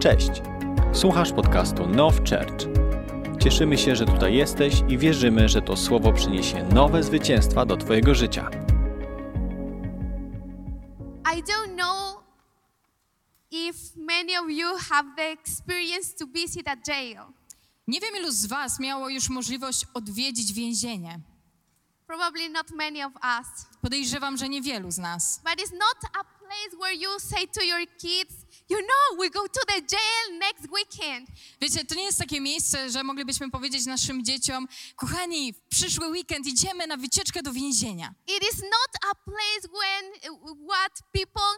Cześć! Słuchasz podcastu Now Church. Cieszymy się, że tutaj jesteś i wierzymy, że to słowo przyniesie nowe zwycięstwa do Twojego życia. I don't know if many of you have the experience to visit a jail. Nie wiem, ilu z Was miało już możliwość odwiedzić więzienie. Probably not many of us. Podejrzewam, że niewielu z nas. But it's not a place where you say to your kids, you know, we go to the jail next weekend. Wiecie, to nie jest takie miejsce, że moglibyśmy powiedzieć naszym dzieciom, kochani, w przyszły weekend idziemy na wycieczkę do więzienia. It is not a place when uh, what people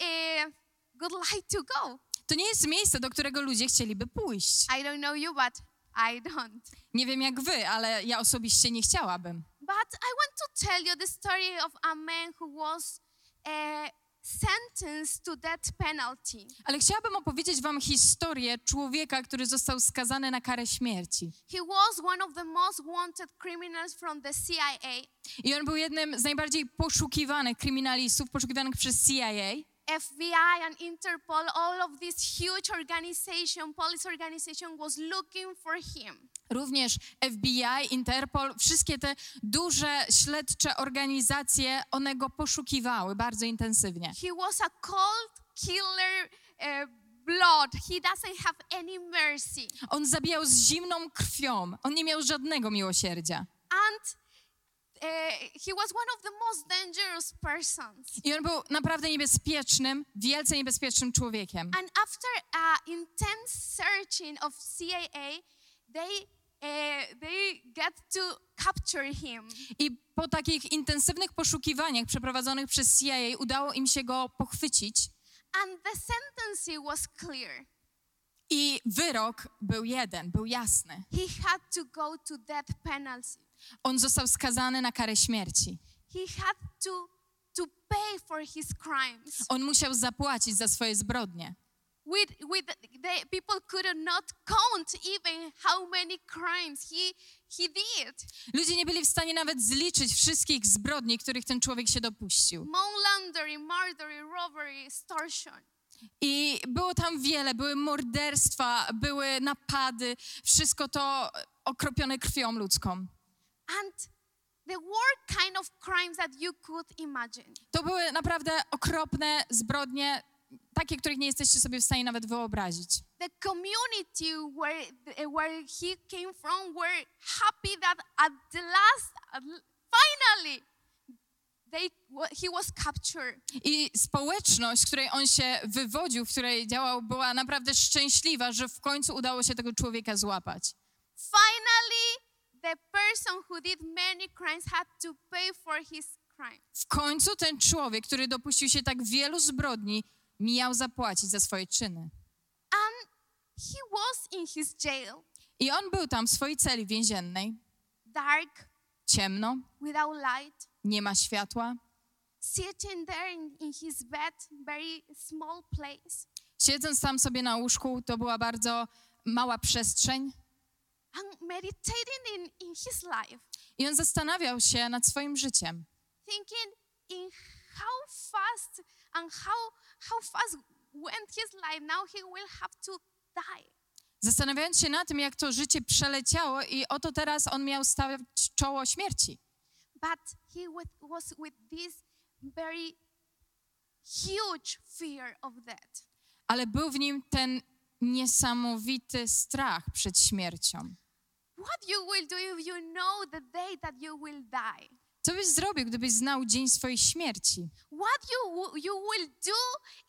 uh, would like to go. To nie jest miejsce, do którego ludzie chcieliby pójść. I don't know you, but I don't. Nie wiem jak wy, ale ja osobiście nie chciałabym. But I want to tell you the story of a man who was uh, sentenced to death penalty. Ale chciałabym opowiedzieć wam historię człowieka, który został skazany na karę śmierci. He was one of the most wanted criminals from the CIA. I on był jednym z najbardziej poszukiwanych kryminalistów, poszukiwanych przez CIA. FBI and Interpol, all of this huge organization, police organization, was looking for him. Również FBI, Interpol, wszystkie te duże śledcze organizacje, one go poszukiwały bardzo intensywnie. He was a cold killer uh, blood. He doesn't have any mercy. On zabijał z zimną krwią, on nie miał żadnego miłosierdzia. And uh, he was one of the most dangerous persons. I on był naprawdę niebezpiecznym, wielce niebezpiecznym człowiekiem. And after uh, intense searching of CIA, they they get to capture him. I po takich intensywnych poszukiwaniach przeprowadzonych przez CIA udało im się go pochwycić. And the sentence was clear. I wyrok był jeden, był jasny. He had to go to death penalty. On został skazany na karę śmierci. He had to to pay for his crimes. On musiał zapłacić za swoje zbrodnie. With with the people could not count even how many crimes he he did. Ludzie nie byli w stanie nawet zliczyć wszystkich zbrodni, których ten człowiek się dopuścił. Money laundering, murder, robbery, extortion. I było tam wiele, były morderstwa, były napady, wszystko to okropione krwią ludzką. And the worst kind of crimes that you could imagine. To były naprawdę okropne zbrodnie, takie, których nie jesteście sobie w stanie nawet wyobrazić. The community where, where he came from were happy that at the last, at finally, they, he was captured. I społeczność, z której on się wywodził, w której działał, była naprawdę szczęśliwa, że w końcu udało się tego człowieka złapać. Finally, the person who did many crimes had to pay for his crime. W końcu ten człowiek, który dopuścił się tak wielu zbrodni, miał zapłacić za swoje czyny. And he was in his jail, I on był tam w swojej celi więziennej, dark, ciemno, without light, nie ma światła. sitting there in, in his bed, very small place, Siedząc tam sobie na łóżku, to była bardzo mała przestrzeń. and meditating in, in his life, I on zastanawiał się nad swoim życiem. thinking in how fast and how how fast went his life. Now he will have to die. Zastanawiając się na tym, jak to życie przeleciało, i oto teraz on miał stawiać czoło śmierci. But he wa- was with this very huge fear of death. Ale był w nim ten niesamowity strach przed śmiercią. What you will do if you know the day that you will die? Co byś zrobił, gdybyś znał dzień swojej śmierci? What you you will do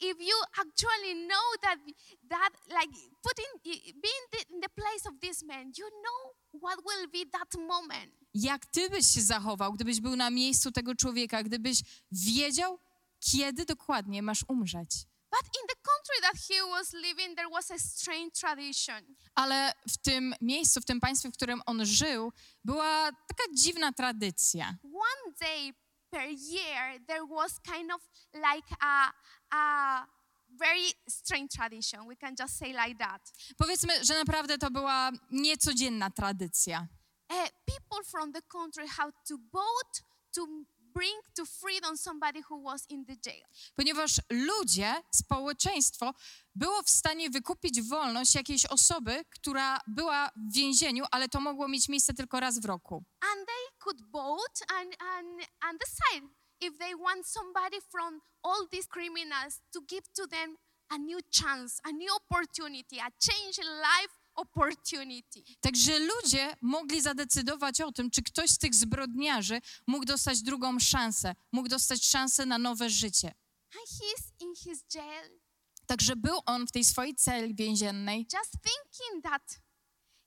if you actually know that that like putting being the, in the place of this man, you know what will be that moment. Jak ty byś się zachował, gdybyś był na miejscu tego człowieka, gdybyś wiedział, kiedy dokładnie masz umrzeć? But in the country that he was living, there was a strange tradition. Ale w tym miejscu, w tym państwie, w którym on żył, była taka dziwna tradycja. One day per year, there was kind of like a, a very strange tradition. We can just say like that. Powiedzmy, że naprawdę to była niecodzienna tradycja. Uh, people from the country had to vote to bring to freedom somebody who was in the jail. Ponieważ ludzie, społeczeństwo było w stanie wykupić wolność jakiejś osoby, która była w więzieniu, ale to mogło mieć miejsce tylko raz w roku. And they could vote and, and, and decide if they want somebody from all these criminals to give to them a new chance, a new opportunity, a change in life opportunity. Także ludzie mogli zadecydować o tym, czy ktoś z tych zbrodniarzy mógł dostać drugą szansę, mógł dostać szansę na nowe życie. And he's in his jail Także był on w tej swojej celi więziennej, just thinking that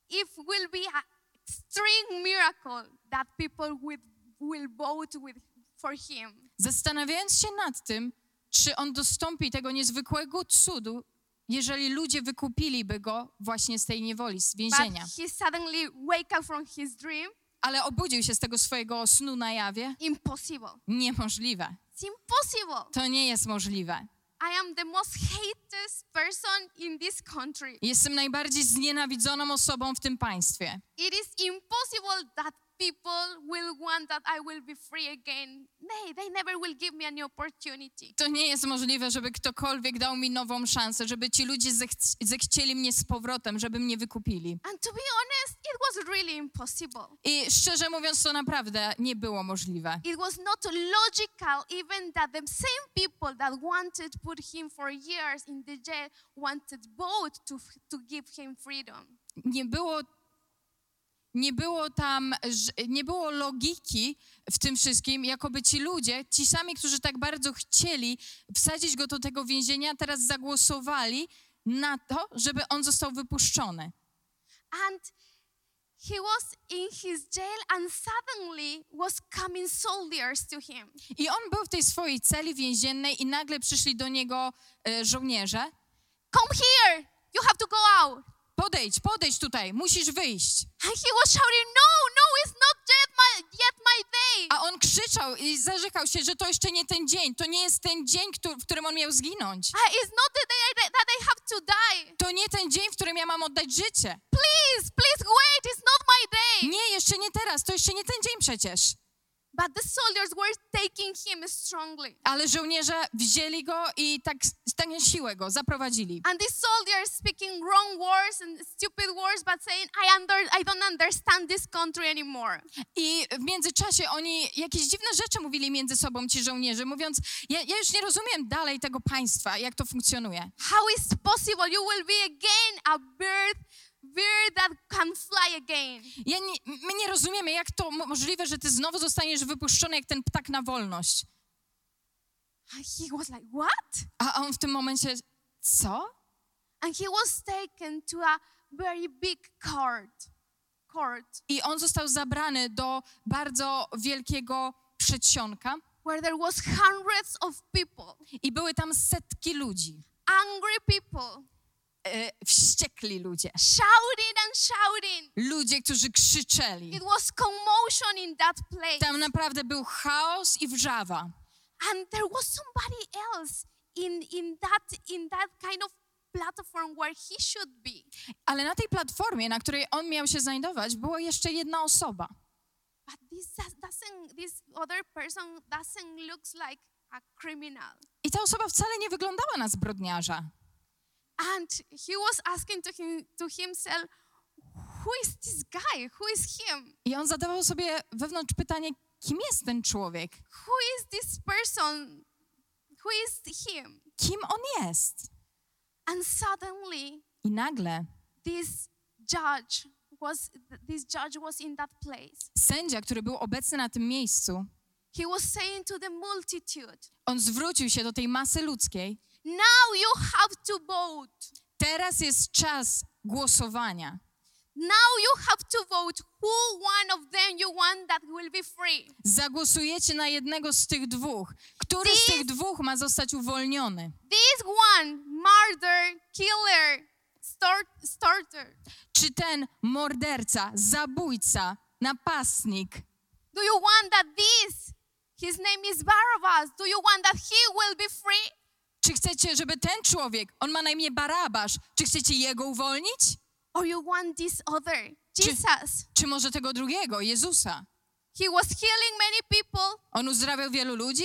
if will be a extreme miracle that people will, will vote with, for him. zastanawiając się nad tym, czy on dostąpi tego niezwykłego cudu, jeżeli ludzie wykupiliby go właśnie z tej niewoli, z But więzienia. he suddenly wake up from his dream. Ale obudził się z tego swojego snu na jawie. Impossible. Niemożliwe. It's impossible. To nie jest możliwe. I am the most hated person in this country. Jestem najbardziej znienawidzoną osobą w tym państwie. It is impossible that people will want that I will be free again. Nay, they never will give me an opportunity. To nie jest możliwe, żeby ktokolwiek dał mi nową szansę, żeby ci ludzie zechc- zechcieli mnie z powrotem, żeby mnie wykupili. And to be honest, it was really impossible. I szczerze mówiąc, to naprawdę nie było możliwe. It was not logical even that the same people that wanted put him for years in the jail wanted both to, to give him freedom. Nie było, nie było tam, nie było logiki w tym wszystkim, jakoby ci ludzie, ci sami, którzy tak bardzo chcieli wsadzić go do tego więzienia, teraz zagłosowali na to, żeby on został wypuszczony. And he was in his jail and suddenly was coming soldiers to him. I on był w tej swojej celi więziennej i nagle przyszli do niego e, żołnierze. Come here! You have to go out. Podejdź, podejdź tutaj, musisz wyjść. And he was shouting, No, no, it's not yet my, yet my day. A on krzyczał i zarzekał się, że to jeszcze nie ten dzień, to nie jest ten dzień, w którym on miał zginąć. Uh, It's not the day I- that I have to die. To nie ten dzień, w którym ja mam oddać życie. Please, please wait. It's not my day. Nie, jeszcze nie teraz, to jeszcze nie ten dzień przecież. But the soldiers were taking him strongly. Ale żołnierze wzięli go i tak, tak siłę go zaprowadzili. And these soldiers speaking wrong words and stupid words, but saying, I, under, I don't understand this country anymore. I w międzyczasie oni jakieś dziwne rzeczy mówili między sobą, ci żołnierze, mówiąc, ja, ja już nie rozumiem dalej tego państwa, jak to funkcjonuje. How is possible you will be again a bird, that can fly again? Ja nie, my nie rozumiemy, jak to mo- możliwe, że ty znowu zostaniesz wypuszczony jak ten ptak na wolność. He was like, What? A on w tym momencie, co? And he was taken to a very big court. Court I on został zabrany do bardzo wielkiego przedsionka where there was hundreds of people, i były tam setki ludzi, angry people, e, wściekli ludzie, shouting and shouting. ludzie, którzy krzyczeli. It was commotion in that place. Tam naprawdę był chaos i wrzawa. And there was somebody else in, in, that, in that kind of platform where he should be. Ale na tej platformie, na której on miał się znajdować, była jeszcze jedna osoba. But this does- doesn't, this other person doesn't looks like a criminal. I ta osoba wcale nie wyglądała na zbrodniarza. And he was asking to, him, to himself, who is this guy? Who is him? I on zadawał sobie wewnątrz pytanie, kim jest ten człowiek? Who is this person? Who is him? Kim on jest? And suddenly, I nagle this judge was this judge was in that place. sędzia, który był obecny na tym miejscu, He was saying to the multitude, on zwrócił się do tej masy ludzkiej. Now you have to vote. Teraz jest czas głosowania. Now you have to vote who one of them you want that will be free. Zagłosujecie na jednego z tych dwóch. Który z This- tych dwóch ma zostać uwolniony? This one, murder, killer, start, starter. Czy ten morderca, zabójca, napastnik, Do you want that this, his name is Barabbas, do you want that he will be free? Czy chcecie, żeby ten człowiek, on ma na imię Barabasz, czy chcecie jego uwolnić? Or you want this other, Czy- Jesus? Czy może tego drugiego, Jezusa? He was healing many people. On uzdrawiał wielu ludzi,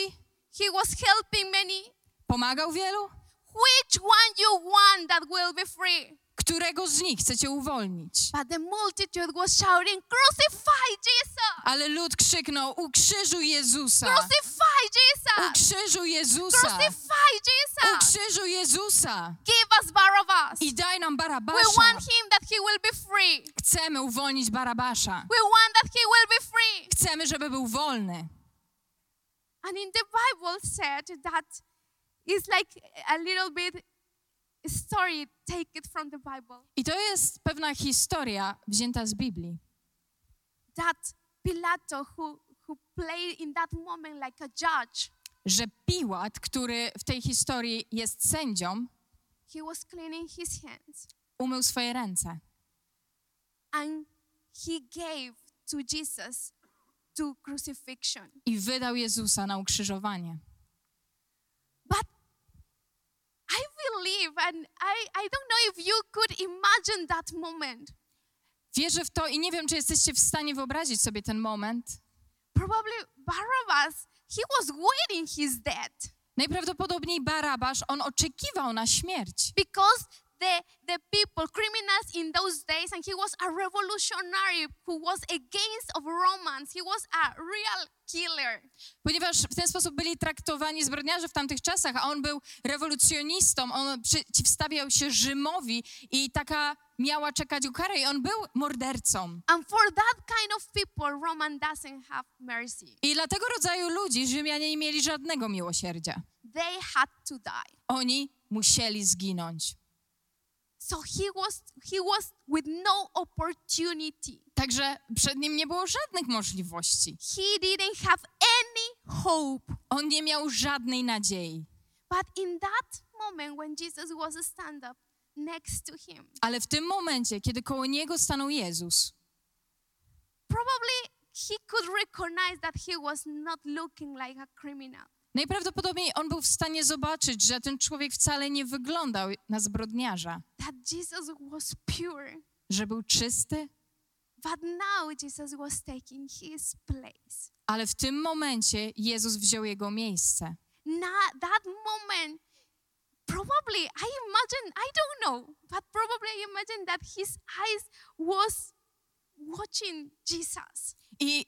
He was helping many. pomagał wielu. Which one you want that will be free? Którego z nich chcecie uwolnić? But the multitude was shouting, Crucify Jesus! Ale lud krzyknął, ukrzyżuj Jezusa! Crucify Jesus! Ukrzyżuj Jezusa! Crucify Jesus! Ukrzyżuj Jezusa! Give us Barabbas. I daj nam We Barabasza! want him that he will be free. Chcemy uwolnić Barabasza! We want that he will be free. Chcemy, żeby był wolny. And in the Bible said that it's like a little bit story take it from the Bible I to jest pewna historia wzięta z Biblii. that Pilato who who played in that moment like a judge Że Piłat, który w tej historii jest sędzią, he was cleaning his hands umył swoje ręce and he gave to Jesus to crucifixion i wydał Jezusa na ukrzyżowanie. but I believe and I I don't know if you could imagine that moment. Wierzę w to i nie wiem, czy jesteście w stanie wyobrazić sobie ten moment. probably Barabbas he was waiting his death. Najprawdopodobniej Barabasz, on oczekiwał na śmierć, because the the people criminals in those days and he was a revolutionary who was against of romans he was a real killer ponieważ w ten sposób byli traktowani zbrodniarze w tamtych czasach, a on był rewolucjonistą, on przeciwstawiał się Rzymowi i taka miała czekać go kara i on był mordercą. and for that kind of people roman doesn't have mercy I dla tego rodzaju ludzi Rzymianie nie mieli żadnego miłosierdzia. they had to die Oni musieli zginąć. So he was he was with no opportunity Także przed nim nie było żadnych możliwości. he didn't have any hope On nie miał żadnej nadziei. but in that moment when jesus was stand up next to him Ale w tym momencie, kiedy koło niego stanął Jezus, probably he could recognize that he was not looking like a criminal. Najprawdopodobniej on był w stanie zobaczyć, że ten człowiek wcale nie wyglądał na zbrodniarza, That Jesus was pure. że był czysty, But now Jesus was taking his place. ale w tym momencie Jezus wziął jego miejsce. Now, that moment, probably, I imagine, I don't know, but probably I imagine that his eyes was watching Jesus. I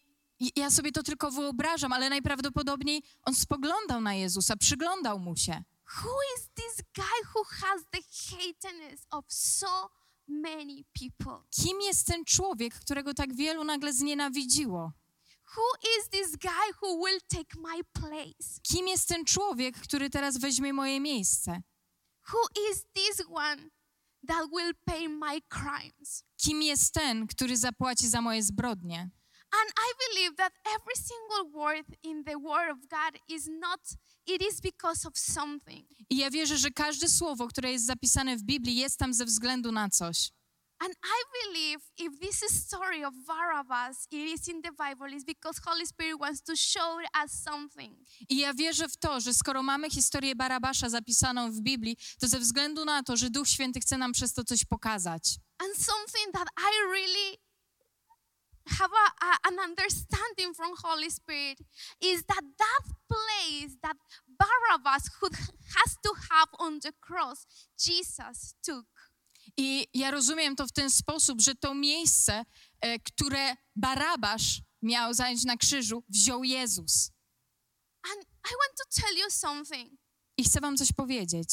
ja sobie to tylko wyobrażam, ale najprawdopodobniej on spoglądał na Jezusa, przyglądał mu się. Who is this guy who has the hatedness of so many people? Kim jest ten człowiek, którego tak wielu nagle znienawidziło? Who is this guy who will take my place? Kim jest ten człowiek, który teraz weźmie moje miejsce? Who is this one that will pay my crimes? Kim jest ten, który zapłaci za moje zbrodnie? And I believe that every single word in the Word of God is not, it is because of something. I ja wierzę, że każde słowo, które jest zapisane w Biblii, jest tam ze względu na coś. And I believe if this is story of Barabbas, it is in the Bible, is because Holy Spirit wants to show us something. I ja wierzę w to, że skoro mamy historię Barabasza zapisaną w Biblii, to ze względu na to, że Duch Święty chce nam przez to coś pokazać. And something that I really have a, a- an understanding from Holy Spirit is that that place that Barabbas who has to have on the cross, Jesus took. I ja rozumiem to w ten sposób, że to miejsce, e, które Barabasz miał zająć na krzyżu, wziął Jezus. And I want to tell you something. I chcę wam coś powiedzieć.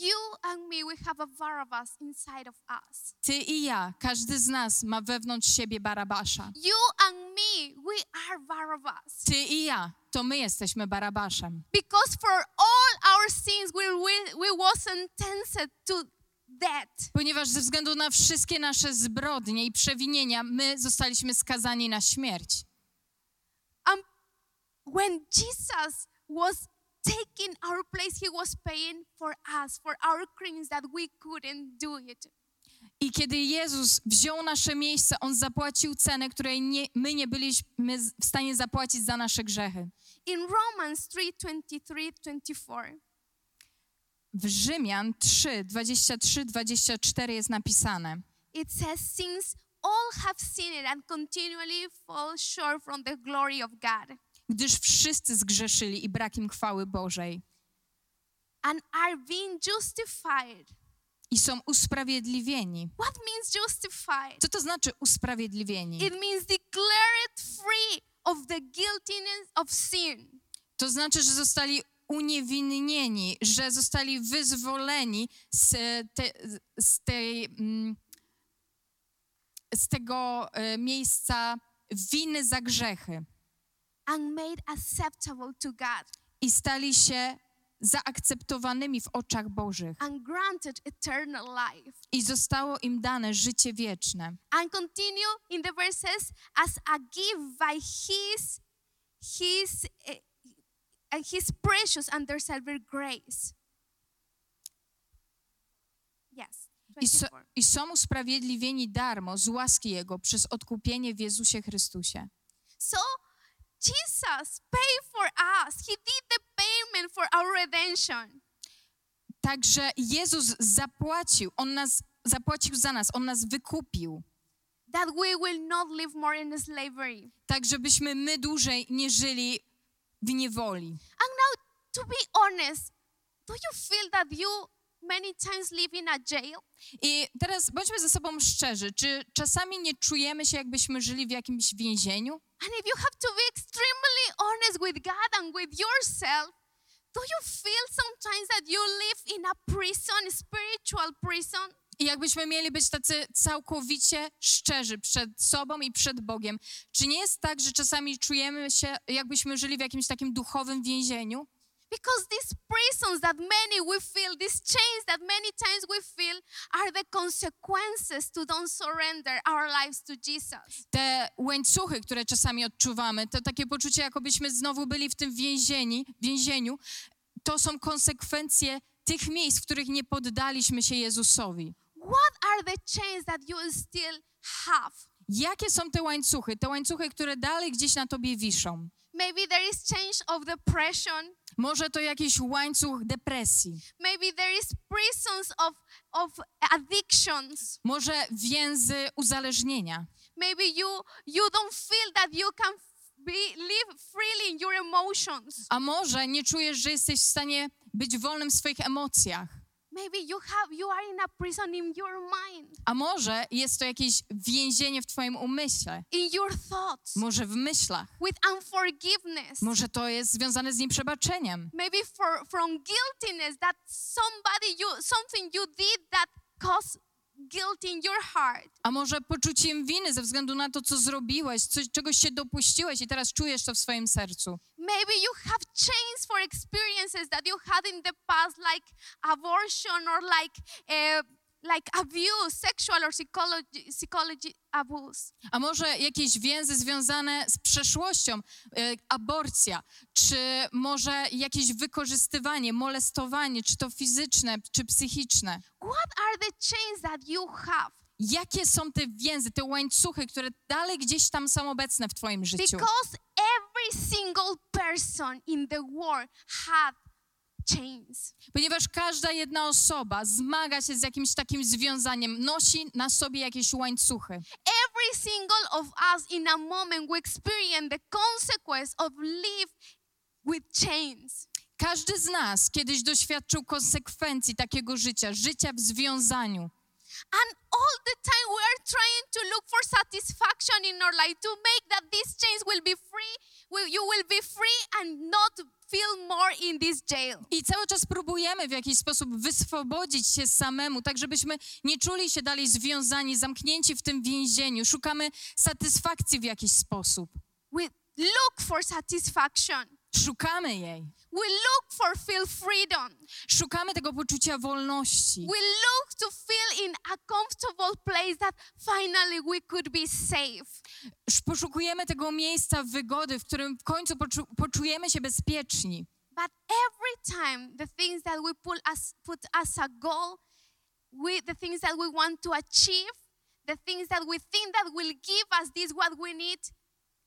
You and me, we have a Barabbas inside of us. Ty i ja, każdy z nas ma wewnątrz siebie Barabasza. You and me, we are Barabbas. Ty i ja, to my jesteśmy Barabaszem. Because for all our sins, we, we, we was sentenced to death. Ponieważ ze względu na wszystkie nasze zbrodnie i przewinienia, my zostaliśmy skazani na śmierć. And when Jesus was taking our place, he was paying for us, for our crimes that we couldn't do it. I kiedy Jezus wziął nasze miejsce, On zapłacił cenę, której nie, my nie byliśmy w stanie zapłacić za nasze grzechy. In Romans 3 23 24, W Rzymian 3, 23, 24 jest napisane. it says, Since all have sinned and continually fall short from the glory of God gdyż wszyscy zgrzeszyli i brak im chwały Bożej and are being justified. i są usprawiedliwieni. What means justified? Co to znaczy usprawiedliwieni? It means declared free of the guiltiness of sin. To znaczy, że zostali uniewinnieni, że zostali wyzwoleni z, te, z, tej, mm, z tego e, miejsca winy za grzechy and made acceptable to God i stali się zaakceptowanymi w oczach Bożych and granted eternal life. i zostało im dane życie wieczne. And continue in the verses as a gift by his his eh, uh, his precious and their silver grace. Yes. I, so, 24. I są usprawiedliwieni darmo z łaski Jego przez odkupienie w Jezusie Chrystusie. So Jesus paid for us. He did the payment for our redemption. Także Jezus zapłacił, On nas zapłacił za nas, On nas wykupił. That we will not live more in slavery. tak żebyśmy my dłużej nie żyli w niewoli. And now, to be honest, do you feel that you many times live in a jail? I teraz bądźmy ze sobą szczerzy, czy czasami nie czujemy się, jakbyśmy żyli w jakimś więzieniu? And if you have to be extremely honest with God and with yourself, do you feel sometimes that you live in a prison, spiritual prison? I jakbyśmy mieli być tacy całkowicie szczerzy przed sobą i przed Bogiem, czy nie jest tak, że czasami czujemy się, jakbyśmy żyli w jakimś takim duchowym więzieniu? Because these prisons that many we feel, these chains that many times we feel, are the consequences to don't surrender our lives to Jesus. Te łańcuchy, które czasami odczuwamy, to takie poczucie, jakobyśmy znowu byli w tym więzieni, więzieniu, to są konsekwencje tych miejsc, w których nie poddaliśmy się Jezusowi. What are the chains that you still have? Jakie są te łańcuchy? Te łańcuchy, które dalej gdzieś na tobie wiszą. Maybe there is change of depression. Może to jakiś łańcuch depresji, Maybe there is prisons of, of addictions. może więzy uzależnienia. Maybe you you don't feel that you can live freely in your emotions. A może nie czujesz, że jesteś w stanie być wolnym w swoich emocjach. Maybe you have you are in a prison in your mind, A może jest to jakieś więzienie w twoim umyśle, in your thoughts, może w myślach. with unforgiveness. Może to jest związane z nieprzebaczeniem. Maybe for from guiltiness that somebody you something you did that caused guilt in your heart. A może poczuciem winy ze względu na to, co zrobiłeś, coś, czegoś się dopuściłeś i teraz czujesz to w swoim sercu. Maybe you have chains for experiences that you had in the past, like abortion or like uh, like abuse, sexual or psychology, psychology abuse. A może jakieś więzy związane z przeszłością, e, aborcja, czy może jakieś wykorzystywanie, molestowanie, czy to fizyczne, czy psychiczne. What are the chains that you have? Jakie są te więzy, te łańcuchy, które dalej gdzieś tam są obecne w Twoim życiu? Because every single person in the world had. Ponieważ każda jedna osoba zmaga się z jakimś takim związaniem, nosi na sobie jakieś łańcuchy. Every single of us in a moment we experience the consequence of live with chains. Każdy z nas kiedyś doświadczył konsekwencji takiego życia, życia w związaniu. And all the time we are trying to look for satisfaction in our life to make that these chains will be free, you will be free and not feel more in this jail. I cały czas próbujemy w jakiś sposób wyswobodzić się samemu, tak żebyśmy nie czuli się dalej związani, zamknięci w tym więzieniu. Szukamy satysfakcji w jakiś sposób. We look for satisfaction. Szukamy jej. We look for feel freedom. Szukamy tego poczucia wolności. We look to feel in a comfortable place that finally we could be safe. Sz- Poszukujemy tego miejsca wygody, w którym w końcu poczu poczujemy się bezpieczni. But every time the things that we put as put as a goal, we the things that we want to achieve, the things that we think that will give us this what we need,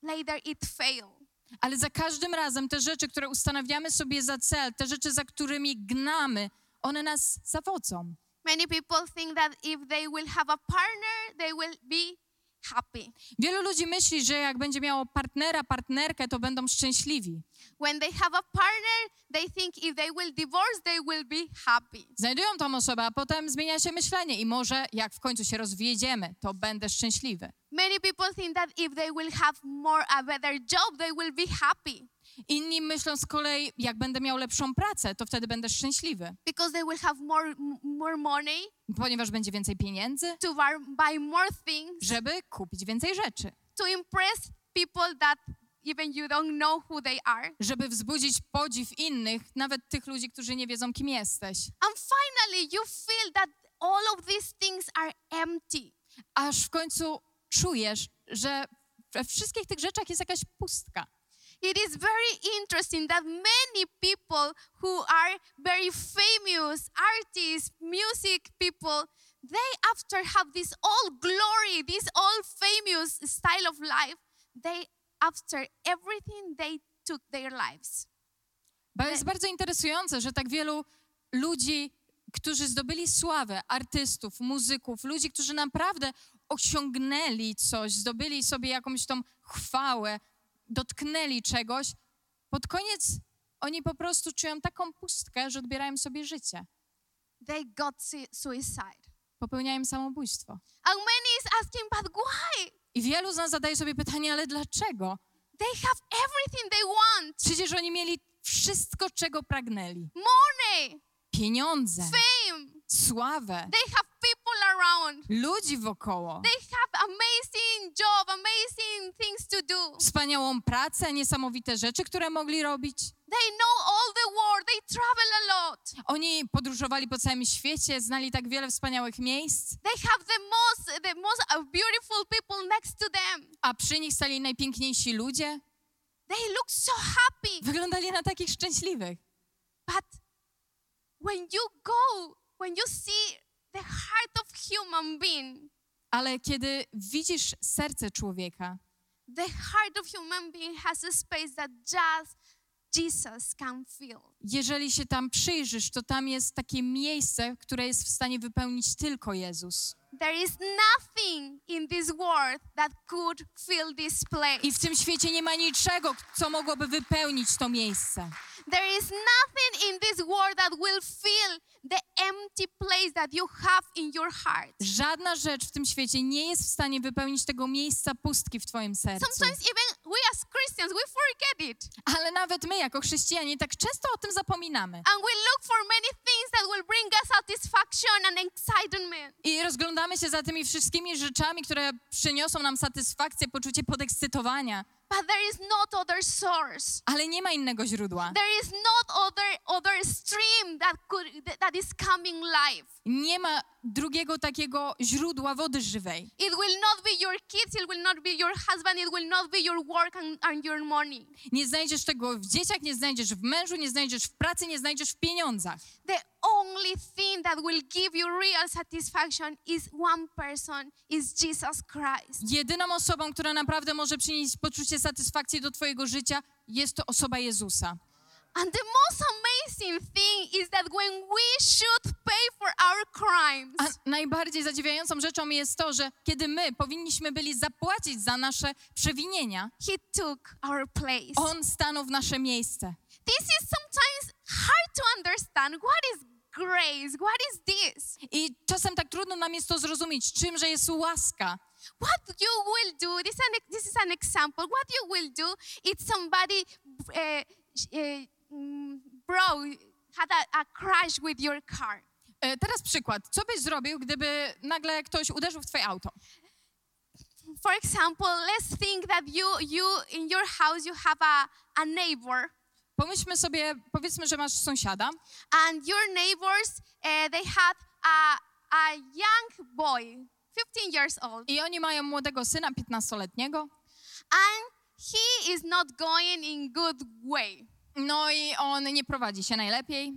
later it fail. Ale za każdym razem te rzeczy, które ustanawiamy sobie za cel, te rzeczy, za którymi gnamy, one nas zawodzą. Many people think that if they will have a partner, they will be happy. Wielu ludzi myśli, że jak będzie miało partnera, partnerkę, to będą szczęśliwi. When they have a partner, they think if they will divorce, they will be happy. Znajdują tą osobę, a potem zmienia się myślenie i może jak w końcu się rozwiedziemy, to będę szczęśliwy. Many people think that if they will have more a better job, they will be happy Inni myślą z kolei, jak będę miał lepszą pracę, to wtedy będę szczęśliwy, because they will have more more money ponieważ będzie więcej pieniędzy, to buy more things żeby kupić więcej rzeczy, to impress people that even you don't know who they are. żeby wzbudzić podziw innych, nawet tych ludzi, którzy nie wiedzą, kim jesteś. And finally, you feel that all of these things are empty. Aż w końcu czujesz, że we wszystkich tych rzeczach jest jakaś pustka. It is very interesting that many people who are very famous artists, music people, they after have this all glory, this all famous style of life, they after everything they took their lives. Bo jest bardzo interesujące, że tak wielu ludzi, którzy zdobyli sławę, artystów, muzyków, ludzi, którzy naprawdę osiągnęli coś, zdobyli sobie jakąś tą chwałę, dotknęli czegoś, pod koniec oni po prostu czują taką pustkę, że odbierają sobie życie. They got sui- suicide. Popełniają samobójstwo. And many is asking, but why? I wielu z nas zadaje sobie pytanie, ale dlaczego? They have everything they want. Przecież oni mieli wszystko, czego pragnęli. Money, Pieniądze, fame. sławę, They have people around. ludzi wokoło, They have amazing job, amazing things to do. wspaniałą pracę, niesamowite rzeczy, które mogli robić. They know all the world. They travel a lot. Oni podróżowali po całym świecie, znali tak wiele wspaniałych miejsc, They have the most the most uh, beautiful people next to them. a przy nich stali najpiękniejsi ludzie. They look so happy. Wyglądali na takich szczęśliwych. But when you go, when you see the heart of human being, Ale kiedy widzisz serce człowieka, the heart of human being has a space that just Jesus can fill. jeżeli się tam przyjrzysz, to tam jest takie miejsce, które jest w stanie wypełnić tylko Jezus. There is nothing in this world that could fill this place. I w tym świecie nie ma niczego, co mogłoby wypełnić to miejsce. There is nothing in this world that will fill the empty place that you have in your heart. Żadna rzecz w tym świecie nie jest w stanie wypełnić tego miejsca pustki w Twoim sercu. Sometimes even we as Christians, we forget it. Ale nawet my, jako chrześcijanie, tak często o tym zapominamy. And we look for many things that will bring us satisfaction and excitement. I rozglądamy się za tymi wszystkimi rzeczami, które przyniosą nam satysfakcję, poczucie podekscytowania. But there is not other source. Ale nie ma innego źródła. There is not other other stream that could that is coming life. Nie ma drugiego takiego źródła wody żywej. It will not be your kids, it will not be your husband, it will not be your work and, and your money. Nie znajdziesz tego w dzieciach, nie znajdziesz w mężu, nie znajdziesz w pracy, nie znajdziesz w pieniądzach. The only thing that will give you real satisfaction is one person, is Jesus Christ. Jedyną osobą, która naprawdę może przynieść poczucie satysfakcji do Twojego życia, jest to osoba Jezusa. And the most amazing thing is that when we should pay for our crimes, A najbardziej zadziwiającą rzeczą jest to, że kiedy my powinniśmy byli zapłacić za nasze przewinienia, He took our place. On stanął w nasze miejsce. This is sometimes hard to understand. What is grace? What is this? I czasem tak trudno nam jest to zrozumieć, czymże jest łaska. What you will do, this, an, this is an example. What you will do is somebody uh, uh, mm, bro had a, a crash with your car. E, Teraz przykład. Co byś zrobił, gdyby nagle ktoś uderzył w twoje auto? For example, let's think that you you in your house you have a, a neighbor Pomyślmy sobie, powiedzmy, że masz sąsiada. And your neighbors uh, they had a, a young boy, 15 years old, i oni mają młodego syna, 15-letniego, and he is not going in good way. no i on nie prowadzi się najlepiej.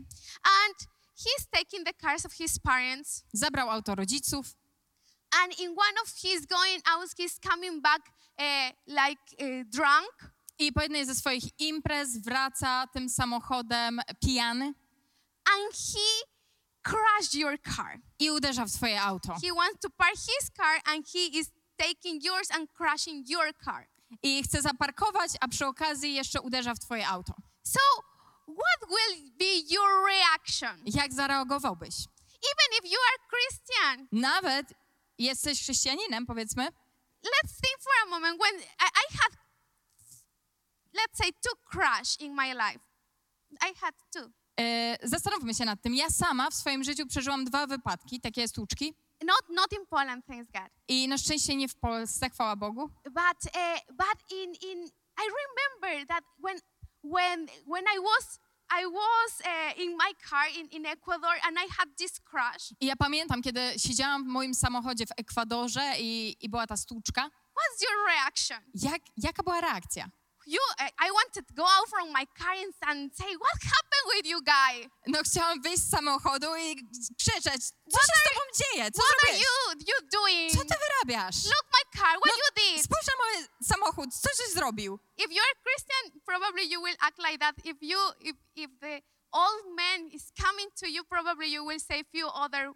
And he's taking the cars of his parents, Zabrał auto rodziców. And in one of his going out, he's coming back uh, like uh, drunk, i po jednej ze swoich imprez wraca tym samochodem pijany and he crashed your car. i uderza w swoje auto. He wants to park his car, and he is taking yours and crashing your car. i chce zaparkować, a przy okazji jeszcze uderza w twoje auto. So, what will be your reaction? Jak zareagowałbyś? Even if you are Christian, Nawet jesteś chrześcijaninem, powiedzmy, let's think for a moment when I, I had, let's say, two crash in my life. I had two. e, zastanówmy się nad tym. Ja sama w swoim życiu przeżyłam dwa wypadki, takie stłuczki. Not, not in Poland, thanks God. I na szczęście nie w Polsce, chwała Bogu. But, uh, but in, in, I remember that when, when, when I was, I was uh, in my car in, in Ecuador and I had this crash. I ja pamiętam, kiedy siedziałam w moim samochodzie w Ekwadorze i, i była ta stłuczka. What's your reaction? Jak, jaka była reakcja? You, I, wanted to go out from my car and, say, what happened with you guy? No chciałam wyjść z samochodu i krzyczeć, co What się z are- tobą dzieje? Co What are zrobiłeś? you, you doing? Co ty wyrabiasz? Look my car, what No, you did? Spójrz na mój samochód, co żeś zrobił? If you're Christian, probably you will act like that. If you, if, if the old man is coming to you, probably you will say few other.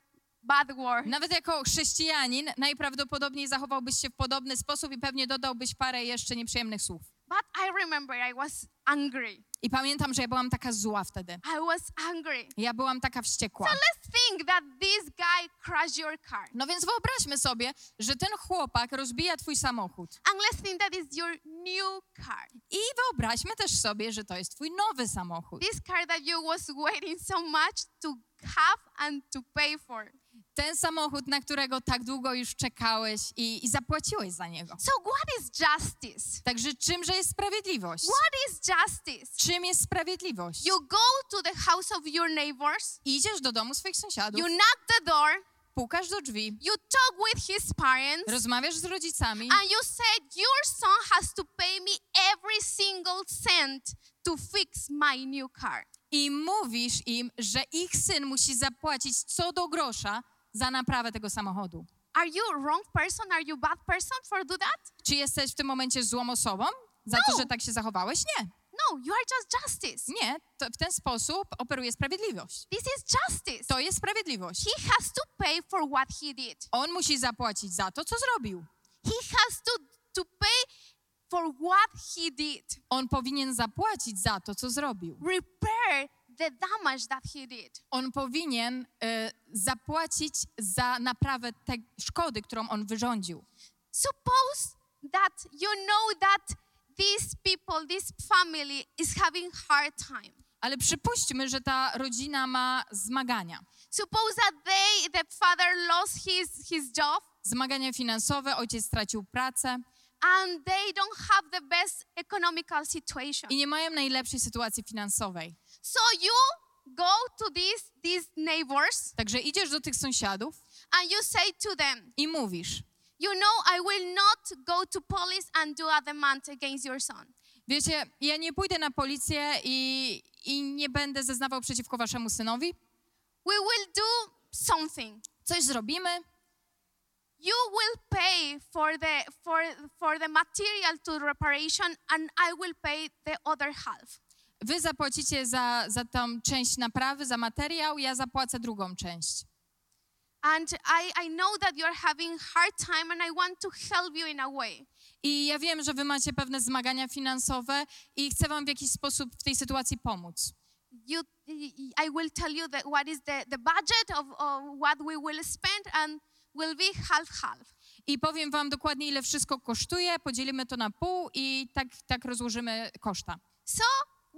Nawet jako chrześcijanin najprawdopodobniej zachowałbyś się w podobny sposób i pewnie dodałbyś parę jeszcze nieprzyjemnych słów. But I remember I was angry. I pamiętam, że ja byłam taka zła wtedy. I was angry. Ja byłam taka wściekła. So let's think that this guy crashed your car. No więc wyobraźmy sobie, że ten chłopak rozbija twój samochód. And let's think that is your new car. I wyobraźmy też sobie, że to jest twój nowy samochód. This car that you was waiting so much to have and to pay for. Ten samochód, na którego tak długo już czekałeś i, i zapłaciłeś za niego. So what is justice? Także czymże jest sprawiedliwość? What is justice? Czym jest sprawiedliwość? You go to the house of your neighbors, Idziesz do domu swoich sąsiadów, you knock the door, pukasz do drzwi, you talk with his parents, rozmawiasz z rodzicami and you said your son has to pay me every single cent to fix my new car. i mówisz im, że ich syn musi zapłacić co do grosza za naprawę tego samochodu. Are you wrong person? Are you bad person for do that? Czy jesteś w tym momencie złą osobą za No. to, że tak się zachowałeś? Nie. No, you are just justice. Nie, to w ten sposób operuje sprawiedliwość. This is justice. To jest sprawiedliwość. He has to pay for what he did. On musi zapłacić za to, co zrobił. He has to, to pay for what he did. On powinien zapłacić za to, co zrobił. Repair the damage that he did. On powinien e, zapłacić za naprawę tej szkody, którą on wyrządził. Suppose that you know that these people, this family is having hard time. Ale przypuśćmy, że ta rodzina ma zmagania. Suppose that they, the father lost his, his job Zmagania finansowe, ojciec stracił pracę and they don't have the best economical situation. i nie mają najlepszej sytuacji finansowej. So you go to these, these neighbors Także idziesz do tych sąsiadów and you say to them, i mówisz: You know, I will not go to police and do a demand against your son. Wiecie, ja nie pójdę na policję i, i nie będę zeznawał przeciwko waszemu synowi. We will do something. Coś zrobimy, You will pay for the for for the material to reparation and I will pay the other half. Wy zapłacicie za, za tą część naprawy, za materiał, ja zapłacę drugą część. And I, I know that you're having hard time and I want to help you in a way. I ja wiem, że wy macie pewne zmagania finansowe i chcę wam w jakiś sposób w tej sytuacji pomóc. You, I will tell you that what is the, the budget of, of what we will spend and will be half-half. I powiem wam dokładnie, ile wszystko kosztuje, podzielimy to na pół i tak, tak rozłożymy koszta. So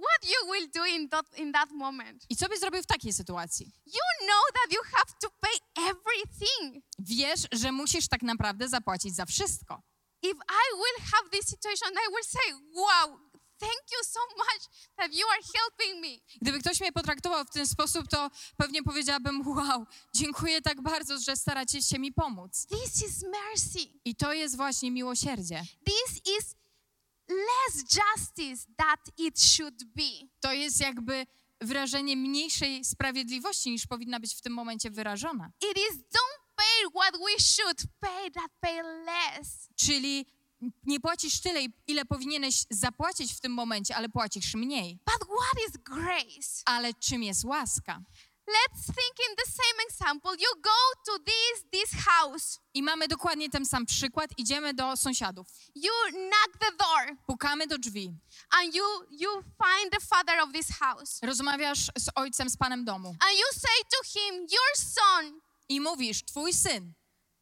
what you will do in that, in that moment? I co byś zrobił w takiej sytuacji? You know that you have to pay everything. Wiesz, że musisz tak naprawdę zapłacić za wszystko. If I will have this situation, I will say, wow, thank you so much that you are helping me. Gdyby ktoś mnie potraktował w ten sposób, to pewnie powiedziałabym: Wow, dziękuję tak bardzo, że staracie się mi pomóc. This is mercy. I to jest właśnie miłosierdzie. This is less justice that it should be. To jest jakby wyrażenie mniejszej sprawiedliwości niż powinna być w tym momencie wyrażona. It is don't pay what we should pay, that pay less. Czyli nie płacisz tyle, ile powinieneś zapłacić w tym momencie, ale płacisz mniej. But what is grace? Ale czym jest łaska? Let's think in the same example. You go to this this house. I mamy dokładnie ten sam przykład. Idziemy do sąsiadów. You knock the door Pukamy do drzwi. and you you find the father of this house. Rozmawiasz z ojcem, z panem domu. And you say to him, "Your son I mówisz, twój syn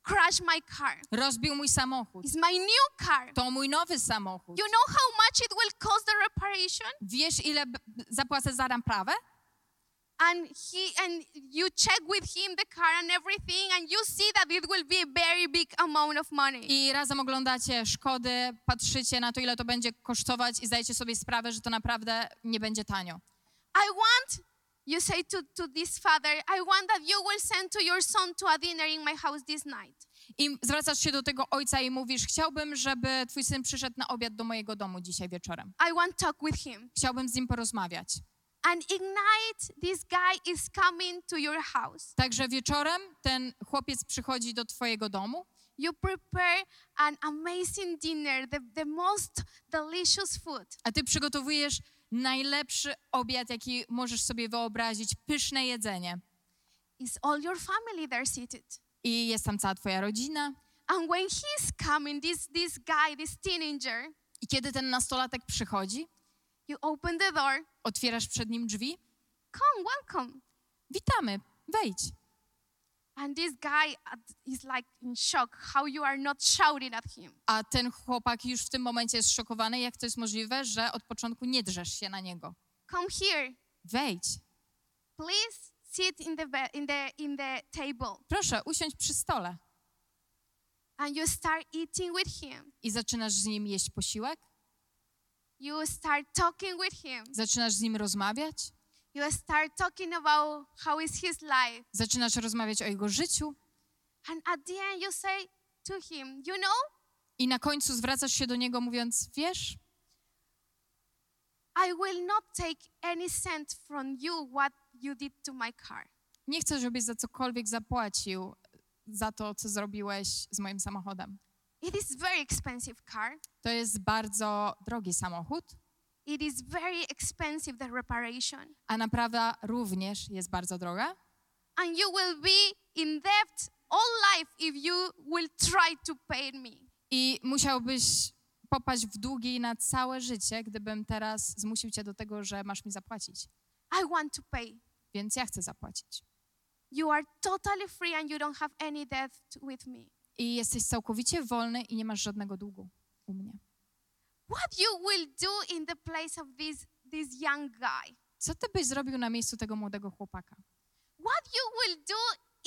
crashed my car. rozbił mój samochód. It's my new car. To mój nowy samochód. You know how much it will cost the reparation?" Wiesz, ile zapłacę za naprawę? And he and you check with him the car and everything and you see that it will be a very big amount of money I razem oglądacie szkody, patrzycie na to, ile to będzie kosztować i zdajecie sobie sprawę, że to naprawdę nie będzie tanio. i want you say to, to this father i want that you will send to your son to a dinner in my house this night I zwracasz się do tego ojca i mówisz, chciałbym, żeby twój syn przyszedł na obiad do mojego domu dzisiaj wieczorem. i want talk with him Chciałbym z nim porozmawiać. And ignite this guy is coming to your house Także wieczorem ten chłopiec przychodzi do twojego domu you prepare an amazing dinner the, the most delicious food a ty przygotowujesz najlepszy obiad, jaki możesz sobie wyobrazić, pyszne jedzenie. is all your family there seated I jest tam cała twoja rodzina. and when he's coming this this guy this teenager I kiedy ten nastolatek przychodzi, you open the door. Otwierasz przed nim drzwi, come welcome. Witamy, wejdź. and this guy is like in shock how you are not shouting at him. A ten chłopak już w tym momencie jest szokowany, jak to jest możliwe, że od początku nie drzesz się na niego. come here. Wejdź. please sit in the in the in the table. Proszę, usiądź przy stole. and you start eating with him. I zaczynasz z nim jeść posiłek, you start talking with him. Zaczynasz z nim rozmawiać, you start talking about how is his life. Zaczynasz rozmawiać o jego życiu? And at the end you say to him you know i na końcu zwracasz się do niego mówiąc, wiesz, i will not take any cent from you what you did to my car. nie chcę, żebyś za cokolwiek zapłacił za to, co zrobiłeś z moim samochodem. It is very expensive car To jest bardzo drogi samochód, it is very expensive the reparation a naprawa również jest bardzo droga. and you will be in debt all life if you will try to pay me. I musiałbyś popaść w długi na całe życie, gdybym teraz zmusił cię do tego, że masz mi zapłacić. I want to pay. Więc ja chcę zapłacić. You are totally free and you don't have any debt with me. I jesteś całkowicie wolny i nie masz żadnego długu u mnie. What you will do in the place of this, this young guy? Co ty byś zrobił na miejscu tego młodego chłopaka? What you will do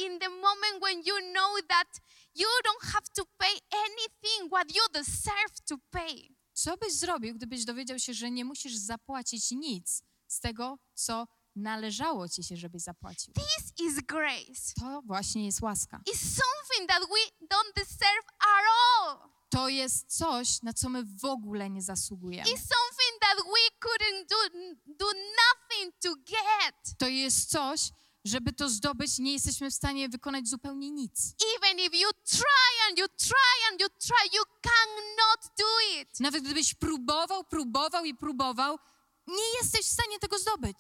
in the moment when you know that you don't have to pay anything what you deserve to pay? Co byś zrobił, gdybyś dowiedział się, że nie musisz zapłacić nic z tego, co należało ci się, żebyś zapłacił? This is grace. To właśnie jest łaska. It's something that we don't deserve at all. To jest coś, na co my w ogóle nie zasługujemy. It's something that we couldn't do, do nothing to get. To jest coś, żeby to zdobyć, nie jesteśmy w stanie wykonać zupełnie nic. Even if you try and you try and you try, you cannot do it. Nawet gdybyś próbował, próbował i próbował, nie jesteś w stanie tego zdobyć.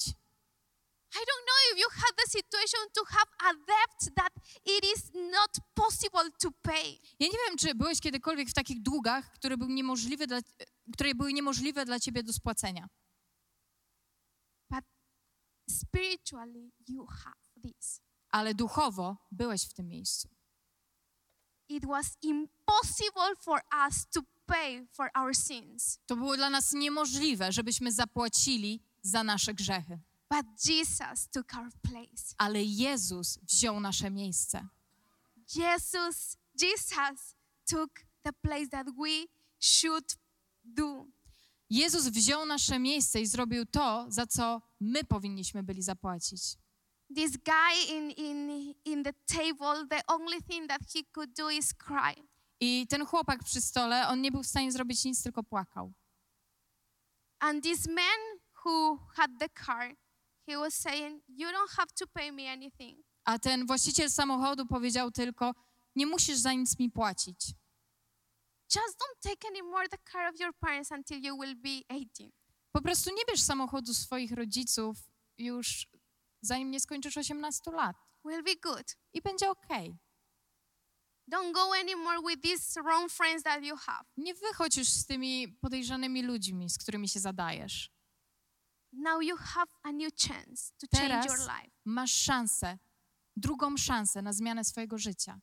I don't know if you had the situation to have a debt that it is not possible to pay. Ja nie wiem, czy byłeś kiedykolwiek w takich długach, które były niemożliwe dla, które były niemożliwe dla ciebie do spłacenia. But spiritually, you have this. Ale duchowo byłeś w tym miejscu. It was impossible for us to pay for our sins. To było dla nas niemożliwe, żebyśmy zapłacili za nasze grzechy. But Jesus took our place. Ale Jezus wziął nasze miejsce. Jesus, Jesus took the place that we should do. Jezus wziął nasze miejsce i zrobił to, za co my powinniśmy byli zapłacić. This guy in, in, in the table, the only thing that he could do is cry. I ten chłopak przy stole, on nie był w stanie zrobić nic, tylko płakał. And this man who had the car, he was saying, You don't have to pay me anything. A ten właściciel samochodu powiedział tylko: Nie musisz za nic mi płacić. Just don't take any more the car of your parents until you will be 18. Po prostu nie bierz samochodu swoich rodziców już zanim nie skończysz 18 lat. Will be good. I będzie okej. Don't go anymore with these wrong friends that you have. Nie wychodź już z tymi podejrzanymi ludźmi, z którymi się zadajesz. Now you have a new chance to change Teraz your life. masz szansę, drugą szansę na zmianę swojego życia.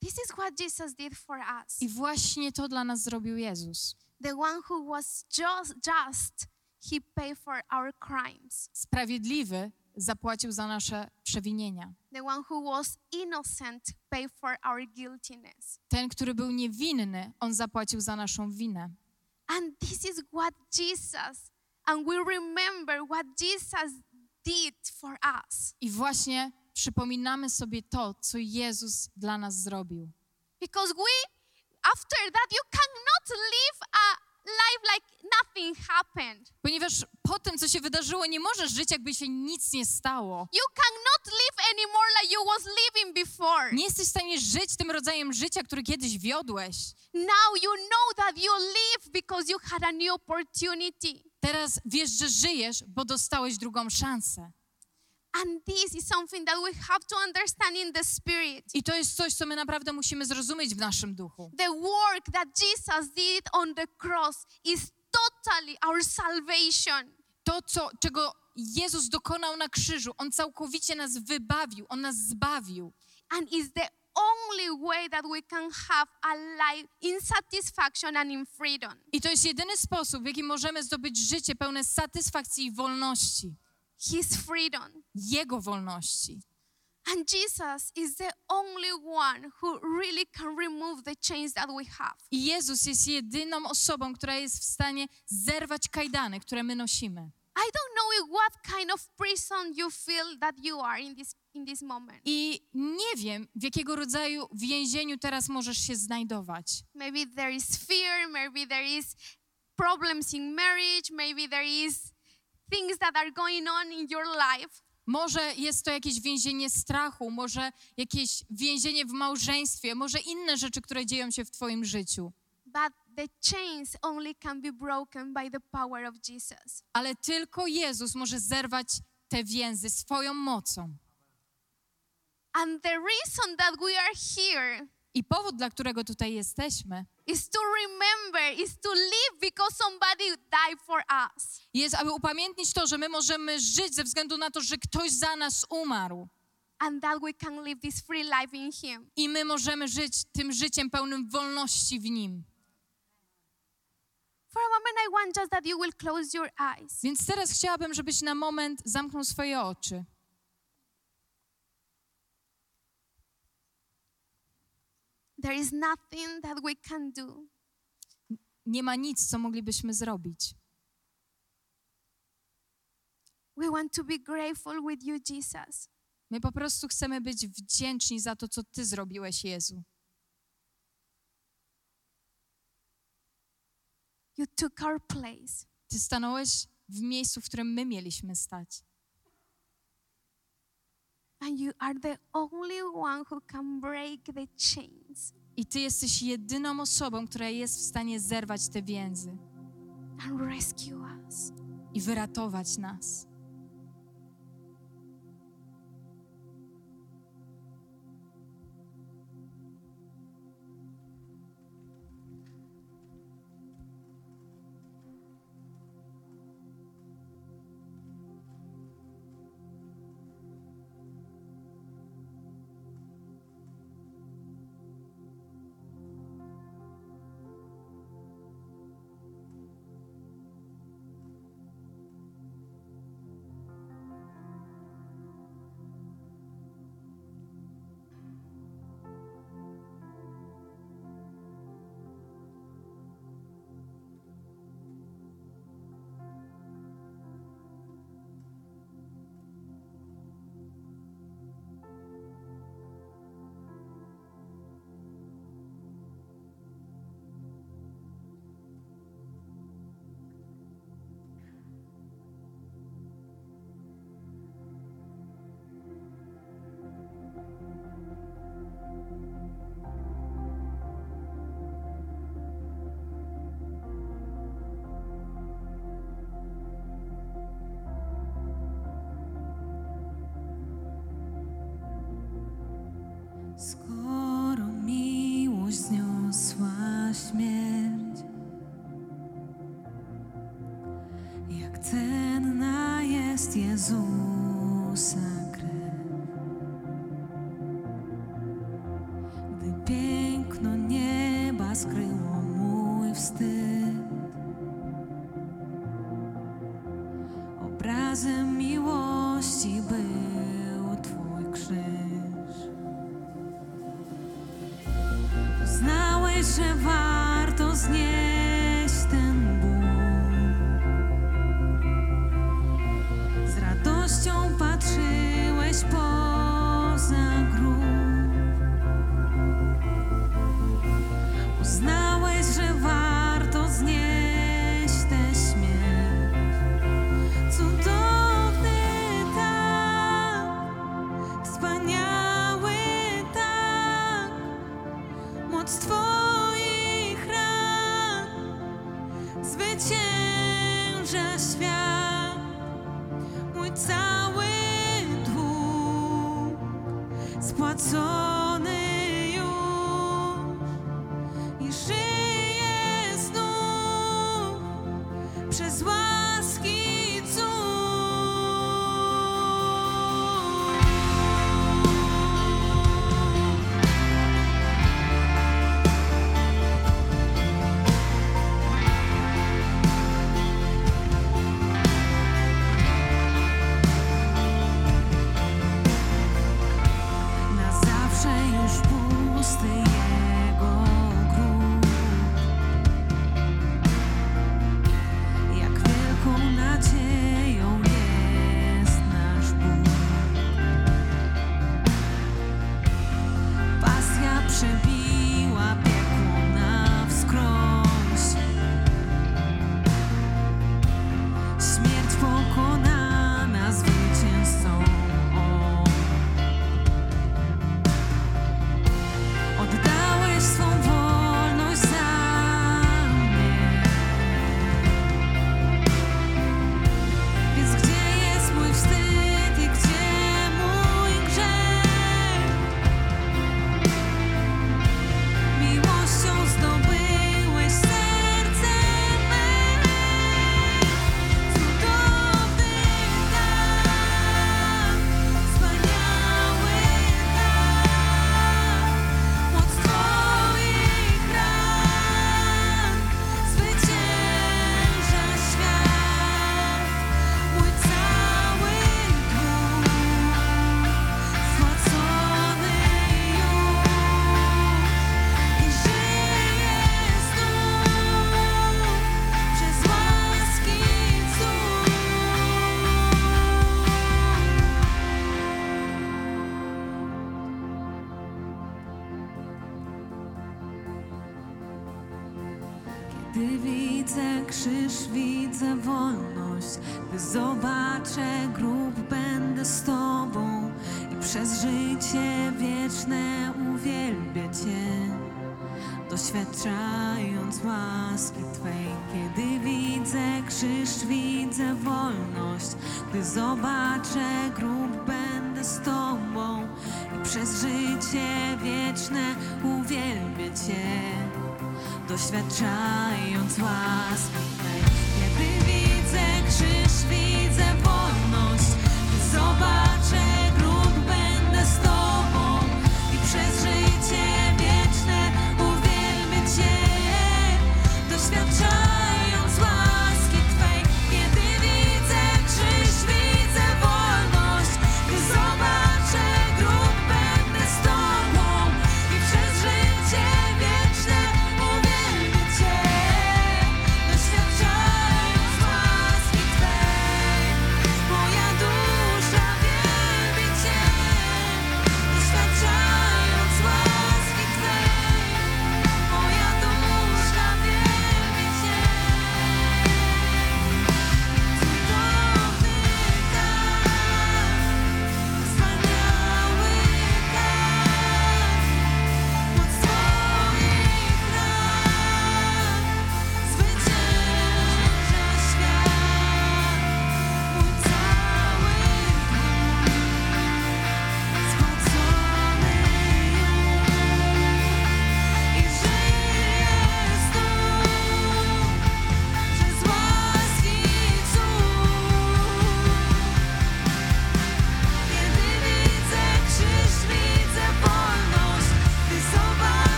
This is what Jesus did for us. I właśnie to dla nas zrobił Jezus. The one who was just, just he paid for our crimes. Sprawiedliwy zapłacił za nasze przewinienia. The one who was innocent paid for our guiltiness. Ten, który był niewinny, on zapłacił za naszą winę. And this is what Jesus, and we remember what Jesus did for us. I właśnie przypominamy sobie to, co Jezus dla nas zrobił. Because we, after that, you cannot live a life like nothing happened. Ponieważ po tym, co się wydarzyło, nie możesz żyć, jakby się nic nie stało. You cannot live anymore like you was living before. Nie jesteś w stanie żyć tym rodzajem życia, który kiedyś wiodłeś. Now you know that you live because you had a new opportunity. Teraz wiesz, że żyjesz, bo dostałeś drugą szansę. I to jest coś, co my naprawdę musimy zrozumieć w naszym duchu. The work that Jesus did on the cross is totally our salvation. To, co, czego Jezus dokonał na krzyżu, On całkowicie nas wybawił, On nas zbawił. And is the only way that we can have a life in satisfaction and in freedom. I to jest jedyny sposób, w jaki możemy zdobyć życie pełne satysfakcji i wolności. His freedom. Jego wolności. And Jesus is the only one who really can remove the chains that we have. I Jezus jest jedyną osobą, która jest w stanie zerwać kajdany, które my nosimy. I don't know what kind of prison you feel that you are in this in this moment. I nie wiem, w jakiego rodzaju więzieniu teraz możesz się znajdować. Maybe there is fear, maybe there is problems in marriage, maybe there is things that are going on in your life. Może jest to jakieś więzienie strachu, może jakieś więzienie w małżeństwie, może inne rzeczy, które dzieją się w Twoim życiu. But the chains only can be broken by the power of Jesus. Ale tylko Jezus może zerwać te więzy swoją mocą. And the reason that we are here I powód, dla którego tutaj jesteśmy, is to remember, is to live because somebody died for us. jest, aby upamiętnić to, że my możemy żyć ze względu na to, że ktoś za nas umarł. And that we can live this free life in Him. I my możemy żyć tym życiem pełnym wolności w Nim. For a moment, I want just that you will close your eyes. Więc teraz chciałabym, żebyś na moment zamknął swoje oczy. There is nothing that we can do Nie ma nic, co moglibyśmy zrobić. We want to be grateful with you, Jesus. My po prostu chcemy być wdzięczni za to, co Ty zrobiłeś, Jezu. You took our place. Ty stanąłeś w miejscu, w którym my mieliśmy stać. And you are the only one who can break the chains I Ty jesteś jedyną osobą, która jest w stanie zerwać te więzy and rescue us. i wyratować nas. Jest Jezusa zwycięża świat. Mój cały dług spłacony